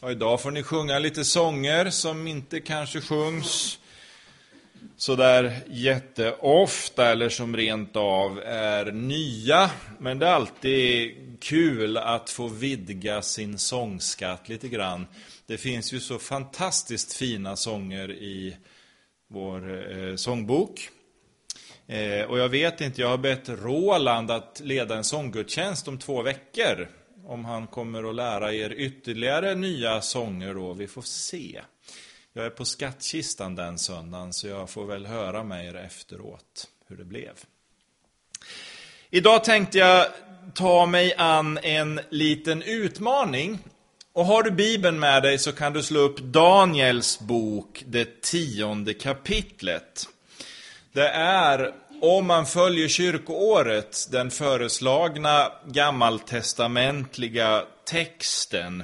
Och idag får ni sjunga lite sånger som inte kanske sjungs sådär jätteofta eller som rent av är nya. Men det är alltid kul att få vidga sin sångskatt lite grann. Det finns ju så fantastiskt fina sånger i vår eh, sångbok. Eh, och jag vet inte, jag har bett Roland att leda en sånggudstjänst om två veckor. Om han kommer att lära er ytterligare nya sånger då, vi får se. Jag är på skattkistan den söndagen, så jag får väl höra med er efteråt hur det blev. Idag tänkte jag ta mig an en liten utmaning. Och har du Bibeln med dig så kan du slå upp Daniels bok, det tionde kapitlet. Det är, om man följer kyrkoåret, den föreslagna gammaltestamentliga texten.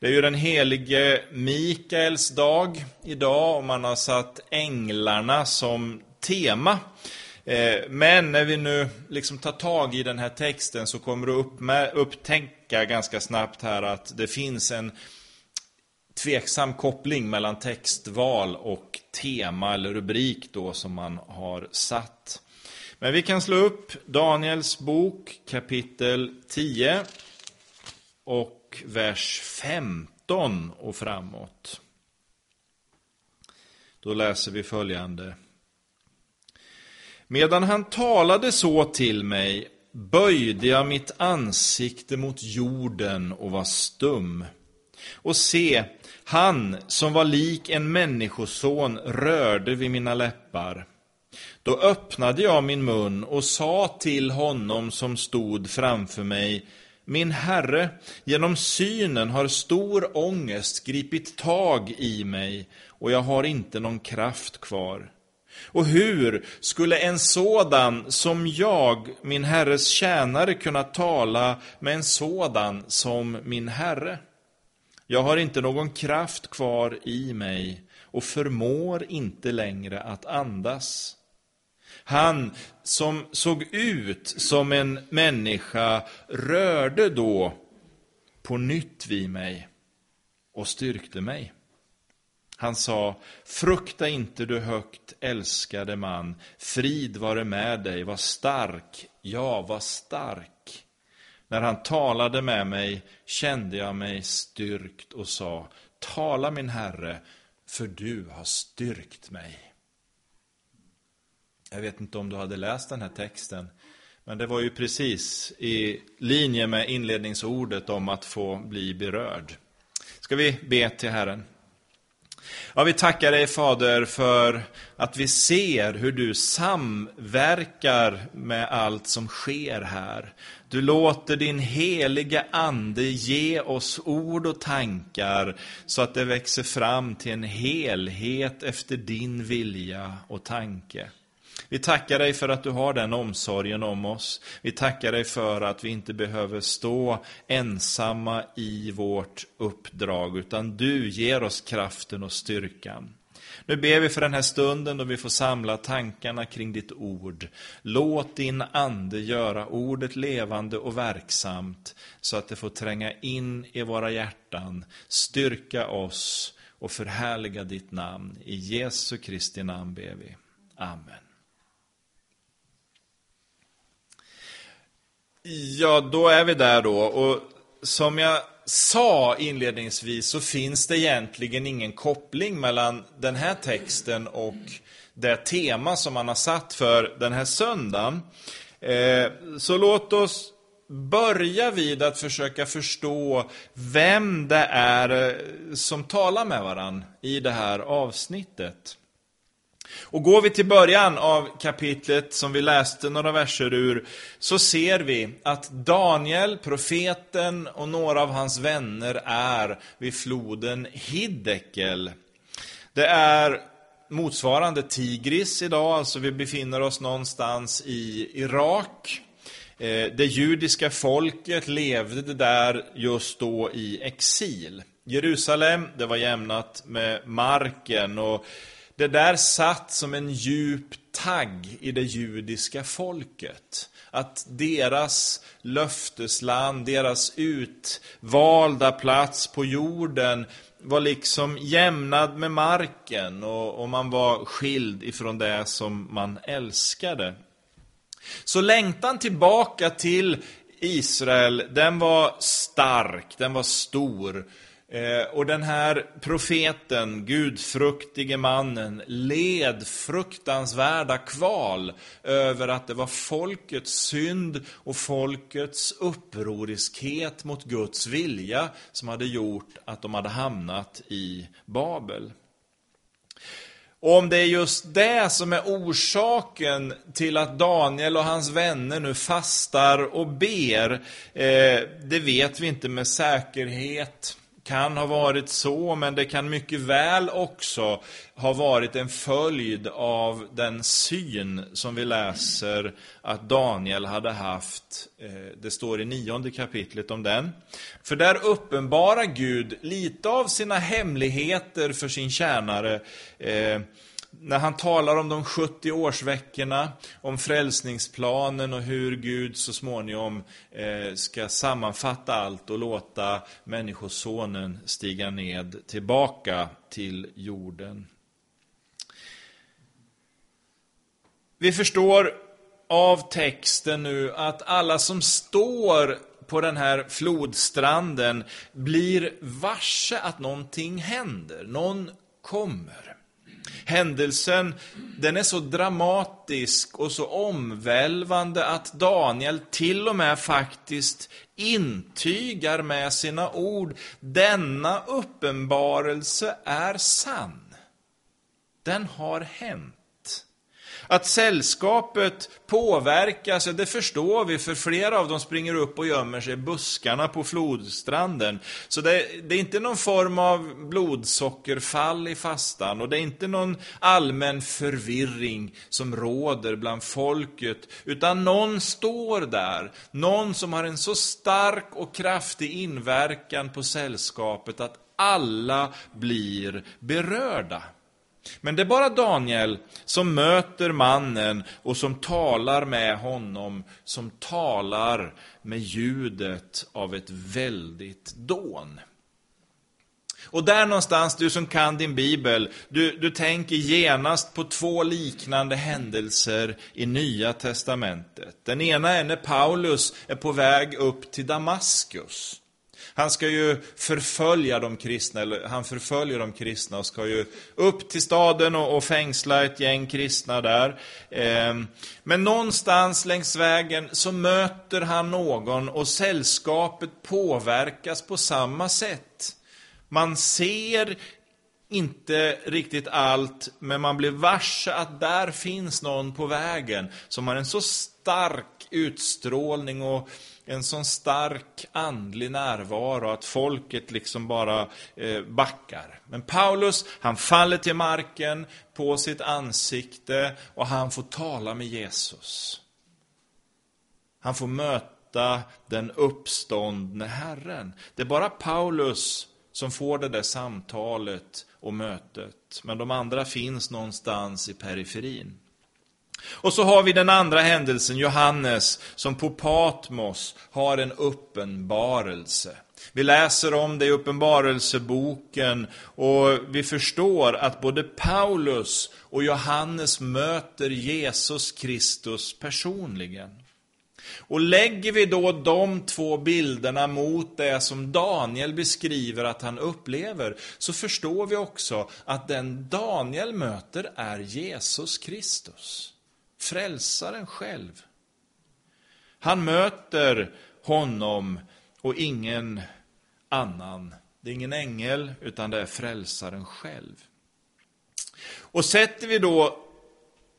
Det är ju den helige Mikaels dag idag och man har satt änglarna som tema. Eh, men när vi nu liksom tar tag i den här texten så kommer du upptäcka ganska snabbt här att det finns en tveksam koppling mellan textval och tema eller rubrik då som man har satt. Men vi kan slå upp Daniels bok kapitel 10 och vers 15 och framåt. Då läser vi följande. Medan han talade så till mig böjde jag mitt ansikte mot jorden och var stum. Och se, han som var lik en människoson rörde vid mina läppar. Då öppnade jag min mun och sa till honom som stod framför mig min herre, genom synen har stor ångest gripit tag i mig och jag har inte någon kraft kvar. Och hur skulle en sådan som jag, min herres tjänare, kunna tala med en sådan som min herre? Jag har inte någon kraft kvar i mig och förmår inte längre att andas. Han som såg ut som en människa rörde då på nytt vid mig och styrkte mig. Han sa, frukta inte du högt älskade man, frid vare med dig, var stark, ja, var stark. När han talade med mig kände jag mig styrkt och sa, tala min Herre, för du har styrkt mig. Jag vet inte om du hade läst den här texten, men det var ju precis i linje med inledningsordet om att få bli berörd. Ska vi be till Herren? Ja, vi tackar dig Fader för att vi ser hur du samverkar med allt som sker här. Du låter din heliga Ande ge oss ord och tankar så att det växer fram till en helhet efter din vilja och tanke. Vi tackar dig för att du har den omsorgen om oss. Vi tackar dig för att vi inte behöver stå ensamma i vårt uppdrag, utan du ger oss kraften och styrkan. Nu ber vi för den här stunden då vi får samla tankarna kring ditt ord. Låt din ande göra ordet levande och verksamt så att det får tränga in i våra hjärtan, styrka oss och förhärliga ditt namn. I Jesu Kristi namn ber vi. Amen. Ja, då är vi där då. Och som jag sa inledningsvis så finns det egentligen ingen koppling mellan den här texten och det tema som man har satt för den här söndagen. Eh, så låt oss börja vid att försöka förstå vem det är eh, som talar med varann i det här avsnittet. Och går vi till början av kapitlet som vi läste några verser ur, så ser vi att Daniel, profeten och några av hans vänner är vid floden Hiddekel. Det är motsvarande Tigris idag, alltså vi befinner oss någonstans i Irak. Eh, det judiska folket levde där just då i exil. Jerusalem, det var jämnat med marken och det där satt som en djup tagg i det judiska folket. Att deras löftesland, deras utvalda plats på jorden var liksom jämnad med marken och, och man var skild ifrån det som man älskade. Så längtan tillbaka till Israel, den var stark, den var stor. Eh, och den här profeten, gudfruktige mannen, led fruktansvärda kval över att det var folkets synd och folkets upproriskhet mot Guds vilja som hade gjort att de hade hamnat i Babel. Och om det är just det som är orsaken till att Daniel och hans vänner nu fastar och ber, eh, det vet vi inte med säkerhet kan ha varit så, men det kan mycket väl också ha varit en följd av den syn som vi läser att Daniel hade haft. Eh, det står i nionde kapitlet om den. För där uppenbarar Gud lite av sina hemligheter för sin tjänare eh, när han talar om de 70 årsveckorna, om frälsningsplanen och hur Gud så småningom eh, ska sammanfatta allt och låta Människosonen stiga ned tillbaka till jorden. Vi förstår av texten nu att alla som står på den här flodstranden blir varse att någonting händer. Någon kommer. Händelsen, den är så dramatisk och så omvälvande att Daniel till och med faktiskt intygar med sina ord, denna uppenbarelse är sann. Den har hänt. Att sällskapet påverkas, det förstår vi, för flera av dem springer upp och gömmer sig i buskarna på flodstranden. Så det, det, är inte någon form av blodsockerfall i fastan och det är inte någon allmän förvirring som råder bland folket, utan någon står där, någon som har en så stark och kraftig inverkan på sällskapet att alla blir berörda. Men det är bara Daniel som möter mannen och som talar med honom, som talar med ljudet av ett väldigt dån. Och där någonstans, du som kan din bibel, du, du tänker genast på två liknande händelser i Nya Testamentet. Den ena är när Paulus är på väg upp till Damaskus. Han ska ju förfölja de kristna, eller han förföljer de kristna och ska ju upp till staden och, och fängsla ett gäng kristna där. Eh, men någonstans längs vägen så möter han någon och sällskapet påverkas på samma sätt. Man ser inte riktigt allt, men man blir varse att där finns någon på vägen som har en så stark utstrålning och en sån stark andlig närvaro att folket liksom bara eh, backar. Men Paulus, han faller till marken på sitt ansikte och han får tala med Jesus. Han får möta den uppståndne Herren. Det är bara Paulus som får det där samtalet och mötet. Men de andra finns någonstans i periferin. Och så har vi den andra händelsen, Johannes, som på Patmos har en uppenbarelse. Vi läser om det i Uppenbarelseboken och vi förstår att både Paulus och Johannes möter Jesus Kristus personligen. Och lägger vi då de två bilderna mot det som Daniel beskriver att han upplever, så förstår vi också att den Daniel möter är Jesus Kristus. Frälsaren själv. Han möter honom och ingen annan. Det är ingen ängel, utan det är frälsaren själv. Och sätter vi då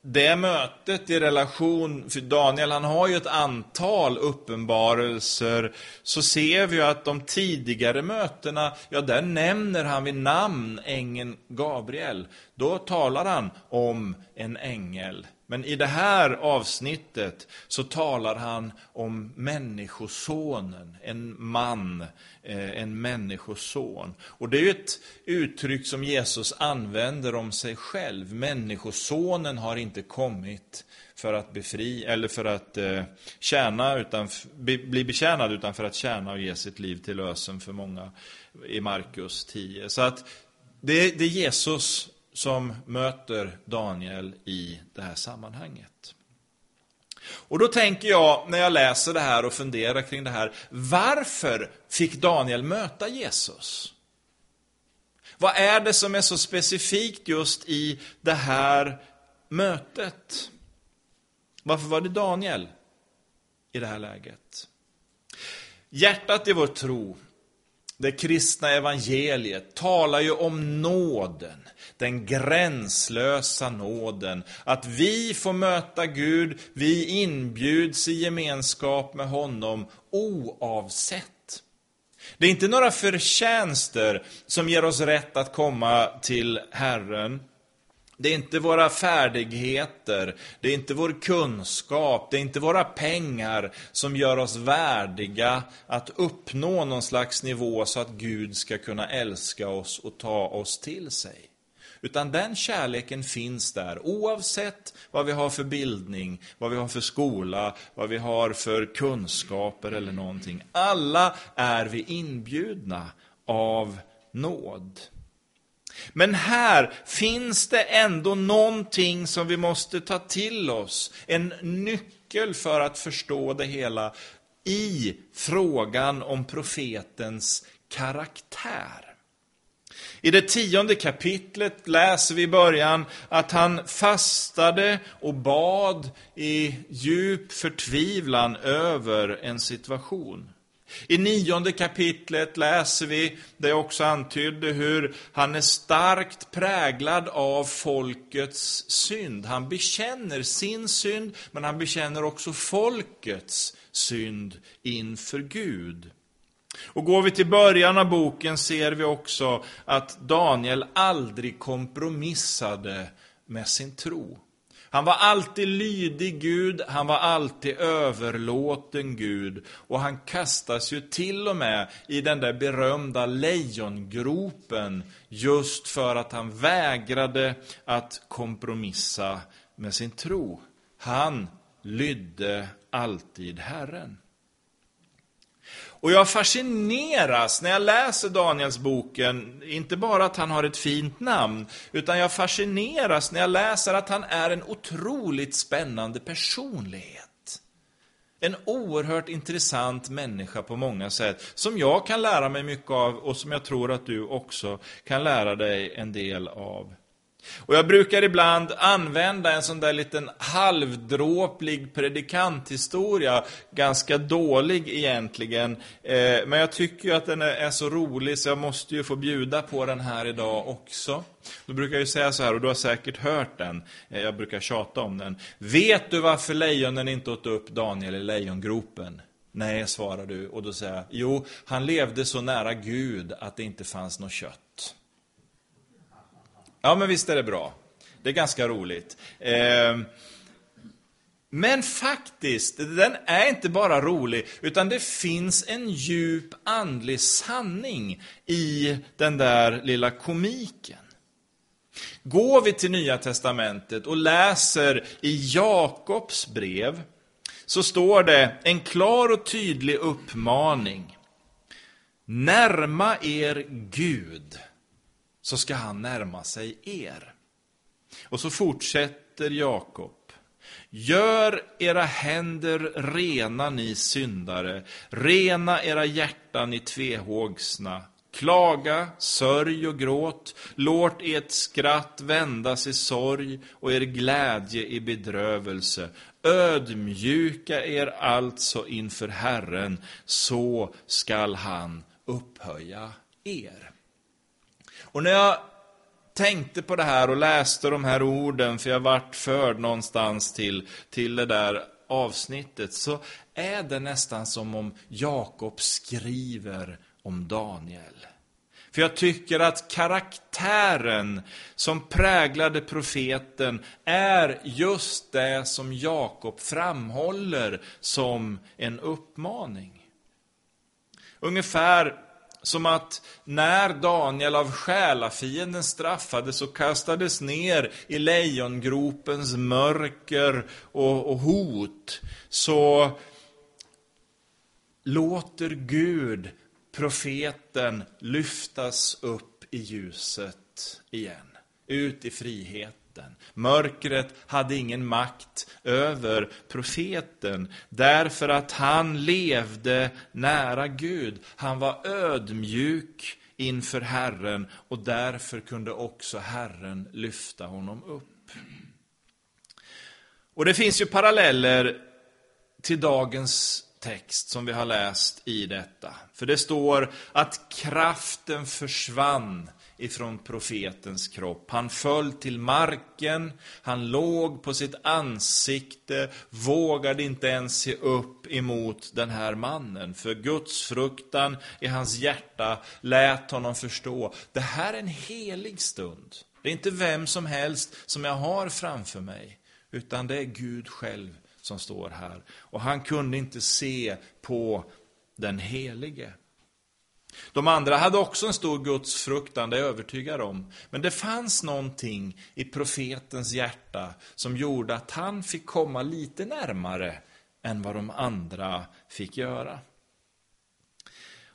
det mötet i relation, för Daniel han har ju ett antal uppenbarelser, så ser vi ju att de tidigare mötena, ja där nämner han vid namn ängeln Gabriel. Då talar han om en ängel men i det här avsnittet så talar han om människosonen, en man, eh, en människoson. Och det är ju ett uttryck som Jesus använder om sig själv. Människosonen har inte kommit för att befri, eller för att eh, tjäna, utan, bli betjänad, utan för att tjäna och ge sitt liv till lösen för många i Markus 10. Så att det, det Jesus som möter Daniel i det här sammanhanget. Och då tänker jag, när jag läser det här och funderar kring det här, varför fick Daniel möta Jesus? Vad är det som är så specifikt just i det här mötet? Varför var det Daniel i det här läget? Hjärtat i vår tro, det kristna evangeliet, talar ju om nåden, den gränslösa nåden. Att vi får möta Gud, vi inbjuds i gemenskap med honom oavsett. Det är inte några förtjänster som ger oss rätt att komma till Herren. Det är inte våra färdigheter, det är inte vår kunskap, det är inte våra pengar som gör oss värdiga att uppnå någon slags nivå så att Gud ska kunna älska oss och ta oss till sig. Utan den kärleken finns där oavsett vad vi har för bildning, vad vi har för skola, vad vi har för kunskaper eller någonting. Alla är vi inbjudna av nåd. Men här finns det ändå någonting som vi måste ta till oss. En nyckel för att förstå det hela i frågan om profetens karaktär. I det tionde kapitlet läser vi i början att han fastade och bad i djup förtvivlan över en situation. I nionde kapitlet läser vi, det jag också antydde, hur han är starkt präglad av folkets synd. Han bekänner sin synd, men han bekänner också folkets synd inför Gud. Och går vi till början av boken ser vi också att Daniel aldrig kompromissade med sin tro. Han var alltid lydig Gud, han var alltid överlåten Gud och han kastas ju till och med i den där berömda lejongropen just för att han vägrade att kompromissa med sin tro. Han lydde alltid Herren. Och jag fascineras när jag läser Daniels boken, inte bara att han har ett fint namn, utan jag fascineras när jag läser att han är en otroligt spännande personlighet. En oerhört intressant människa på många sätt, som jag kan lära mig mycket av och som jag tror att du också kan lära dig en del av. Och jag brukar ibland använda en sån där liten halvdråplig predikanthistoria, ganska dålig egentligen, eh, men jag tycker att den är så rolig så jag måste ju få bjuda på den här idag också. Då brukar jag säga så här, och du har säkert hört den, eh, jag brukar tjata om den. Vet du varför lejonen inte åt upp Daniel i lejongropen? Nej, svarar du, och då säger jag, jo, han levde så nära Gud att det inte fanns något kött. Ja, men visst är det bra. Det är ganska roligt. Eh, men faktiskt, den är inte bara rolig, utan det finns en djup andlig sanning i den där lilla komiken. Går vi till Nya Testamentet och läser i Jakobs brev, så står det en klar och tydlig uppmaning. Närma er Gud så ska han närma sig er. Och så fortsätter Jakob. Gör era händer rena, ni syndare, rena era hjärtan, ni tvehågsna. Klaga, sörj och gråt, låt ert skratt vändas i sorg och er glädje i bedrövelse. Ödmjuka er alltså inför Herren, så skall han upphöja er. Och när jag tänkte på det här och läste de här orden, för jag vart förd någonstans till, till det där avsnittet, så är det nästan som om Jakob skriver om Daniel. För jag tycker att karaktären som präglade profeten är just det som Jakob framhåller som en uppmaning. Ungefär som att när Daniel av själafienden straffades och kastades ner i lejongropens mörker och, och hot, så låter Gud profeten lyftas upp i ljuset igen, ut i friheten. Mörkret hade ingen makt över profeten, därför att han levde nära Gud. Han var ödmjuk inför Herren och därför kunde också Herren lyfta honom upp. Och det finns ju paralleller till dagens text som vi har läst i detta. För det står att kraften försvann ifrån profetens kropp. Han föll till marken, han låg på sitt ansikte, vågade inte ens se upp emot den här mannen. För Guds fruktan i hans hjärta lät honom förstå, det här är en helig stund. Det är inte vem som helst som jag har framför mig, utan det är Gud själv som står här. Och han kunde inte se på den helige. De andra hade också en stor gudsfruktan, det är jag övertygad om. Men det fanns någonting i profetens hjärta som gjorde att han fick komma lite närmare än vad de andra fick göra.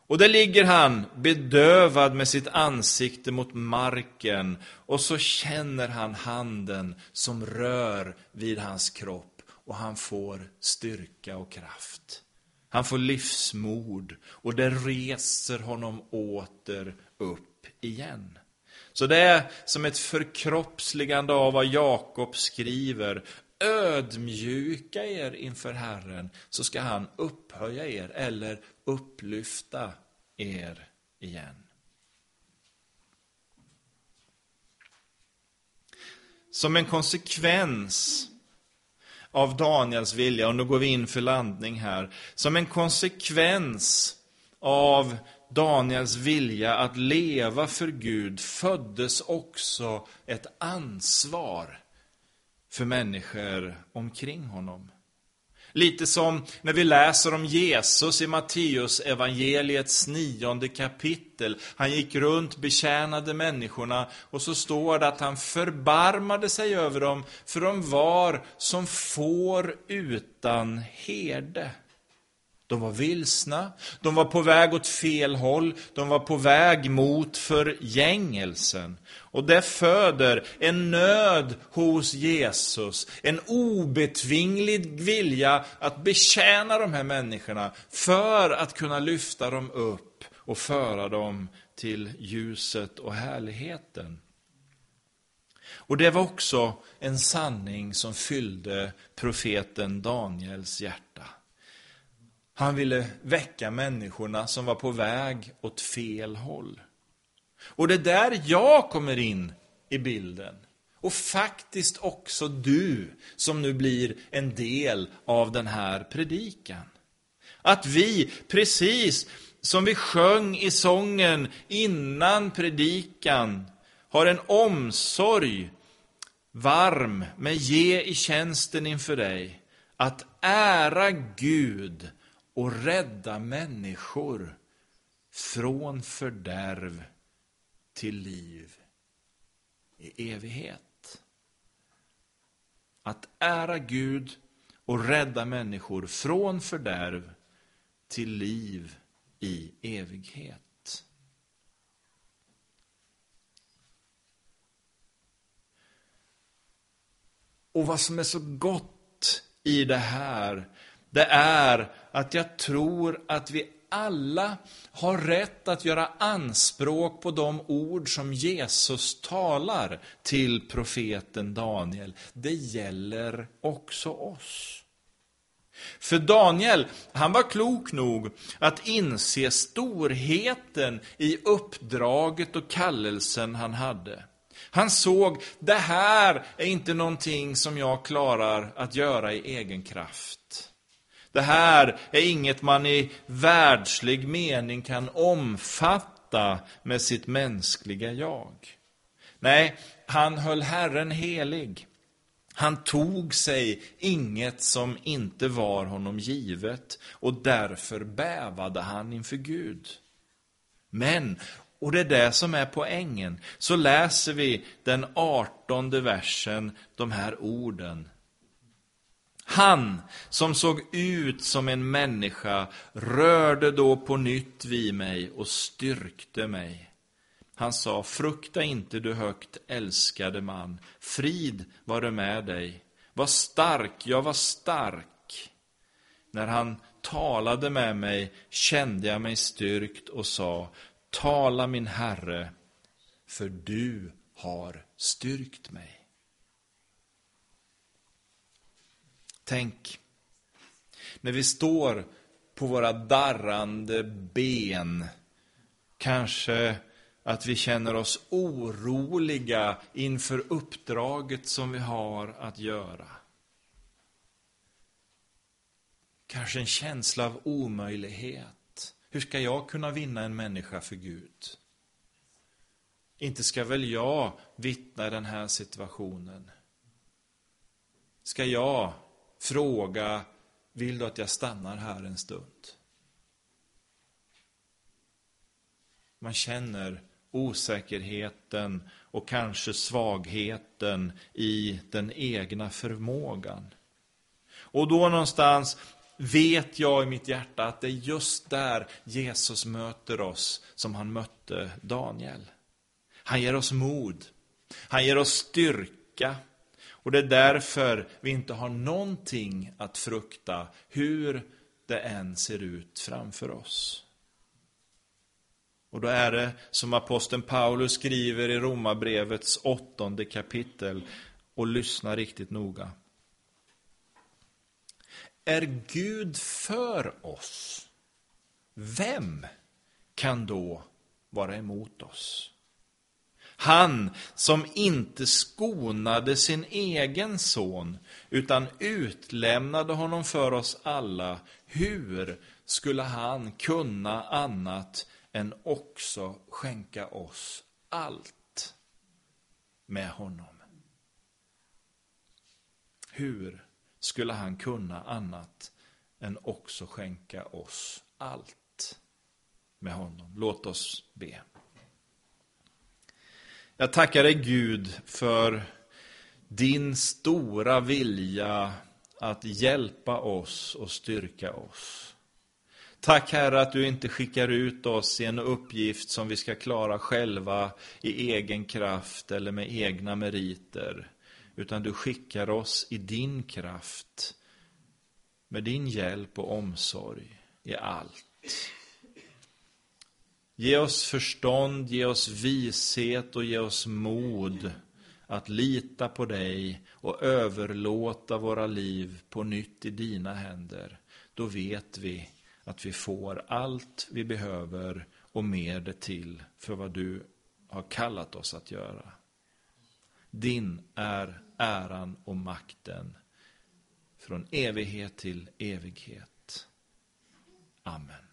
Och där ligger han bedövad med sitt ansikte mot marken och så känner han handen som rör vid hans kropp och han får styrka och kraft. Han får livsmod och det reser honom åter upp igen. Så det är som ett förkroppsligande av vad Jakob skriver. Ödmjuka er inför Herren så ska han upphöja er eller upplyfta er igen. Som en konsekvens av Daniels vilja, och nu går vi in för landning här, som en konsekvens av Daniels vilja att leva för Gud föddes också ett ansvar för människor omkring honom. Lite som när vi läser om Jesus i Matteus evangeliets nionde kapitel. Han gick runt, betjänade människorna och så står det att han förbarmade sig över dem, för de var som får utan herde. De var vilsna, de var på väg åt fel håll, de var på väg mot förgängelsen. Och det föder en nöd hos Jesus, en obetvinglig vilja att betjäna de här människorna för att kunna lyfta dem upp och föra dem till ljuset och härligheten. Och det var också en sanning som fyllde profeten Daniels hjärta. Han ville väcka människorna som var på väg åt fel håll. Och det är där jag kommer in i bilden. Och faktiskt också du som nu blir en del av den här predikan. Att vi, precis som vi sjöng i sången innan predikan, har en omsorg varm med ge i tjänsten inför dig. Att ära Gud och rädda människor från fördärv till liv i evighet. Att ära Gud och rädda människor från fördärv till liv i evighet. Och vad som är så gott i det här, det är att jag tror att vi alla har rätt att göra anspråk på de ord som Jesus talar till profeten Daniel. Det gäller också oss. För Daniel, han var klok nog att inse storheten i uppdraget och kallelsen han hade. Han såg, det här är inte någonting som jag klarar att göra i egen kraft. Det här är inget man i världslig mening kan omfatta med sitt mänskliga jag. Nej, han höll Herren helig. Han tog sig inget som inte var honom givet och därför bävade han inför Gud. Men, och det är det som är poängen, så läser vi den artonde versen, de här orden. Han som såg ut som en människa rörde då på nytt vid mig och styrkte mig. Han sa, frukta inte du högt älskade man, frid vare med dig. Var stark, jag var stark. När han talade med mig kände jag mig styrkt och sa, tala min Herre, för du har styrkt mig. Tänk, när vi står på våra darrande ben, kanske att vi känner oss oroliga inför uppdraget som vi har att göra. Kanske en känsla av omöjlighet. Hur ska jag kunna vinna en människa för Gud? Inte ska väl jag vittna i den här situationen? Ska jag fråga, vill du att jag stannar här en stund? Man känner osäkerheten och kanske svagheten i den egna förmågan. Och då någonstans vet jag i mitt hjärta att det är just där Jesus möter oss som han mötte Daniel. Han ger oss mod. Han ger oss styrka. Och det är därför vi inte har någonting att frukta, hur det än ser ut framför oss. Och då är det som aposteln Paulus skriver i Romarbrevets åttonde kapitel, och lyssna riktigt noga. Är Gud för oss, vem kan då vara emot oss? Han som inte skonade sin egen son, utan utlämnade honom för oss alla, hur skulle han kunna annat än också skänka oss allt med honom? Hur skulle han kunna annat än också skänka oss allt med honom? Låt oss be. Jag tackar dig Gud för din stora vilja att hjälpa oss och styrka oss. Tack Herre att du inte skickar ut oss i en uppgift som vi ska klara själva i egen kraft eller med egna meriter. Utan du skickar oss i din kraft, med din hjälp och omsorg i allt. Ge oss förstånd, ge oss vishet och ge oss mod att lita på dig och överlåta våra liv på nytt i dina händer. Då vet vi att vi får allt vi behöver och mer det till för vad du har kallat oss att göra. Din är äran och makten från evighet till evighet. Amen.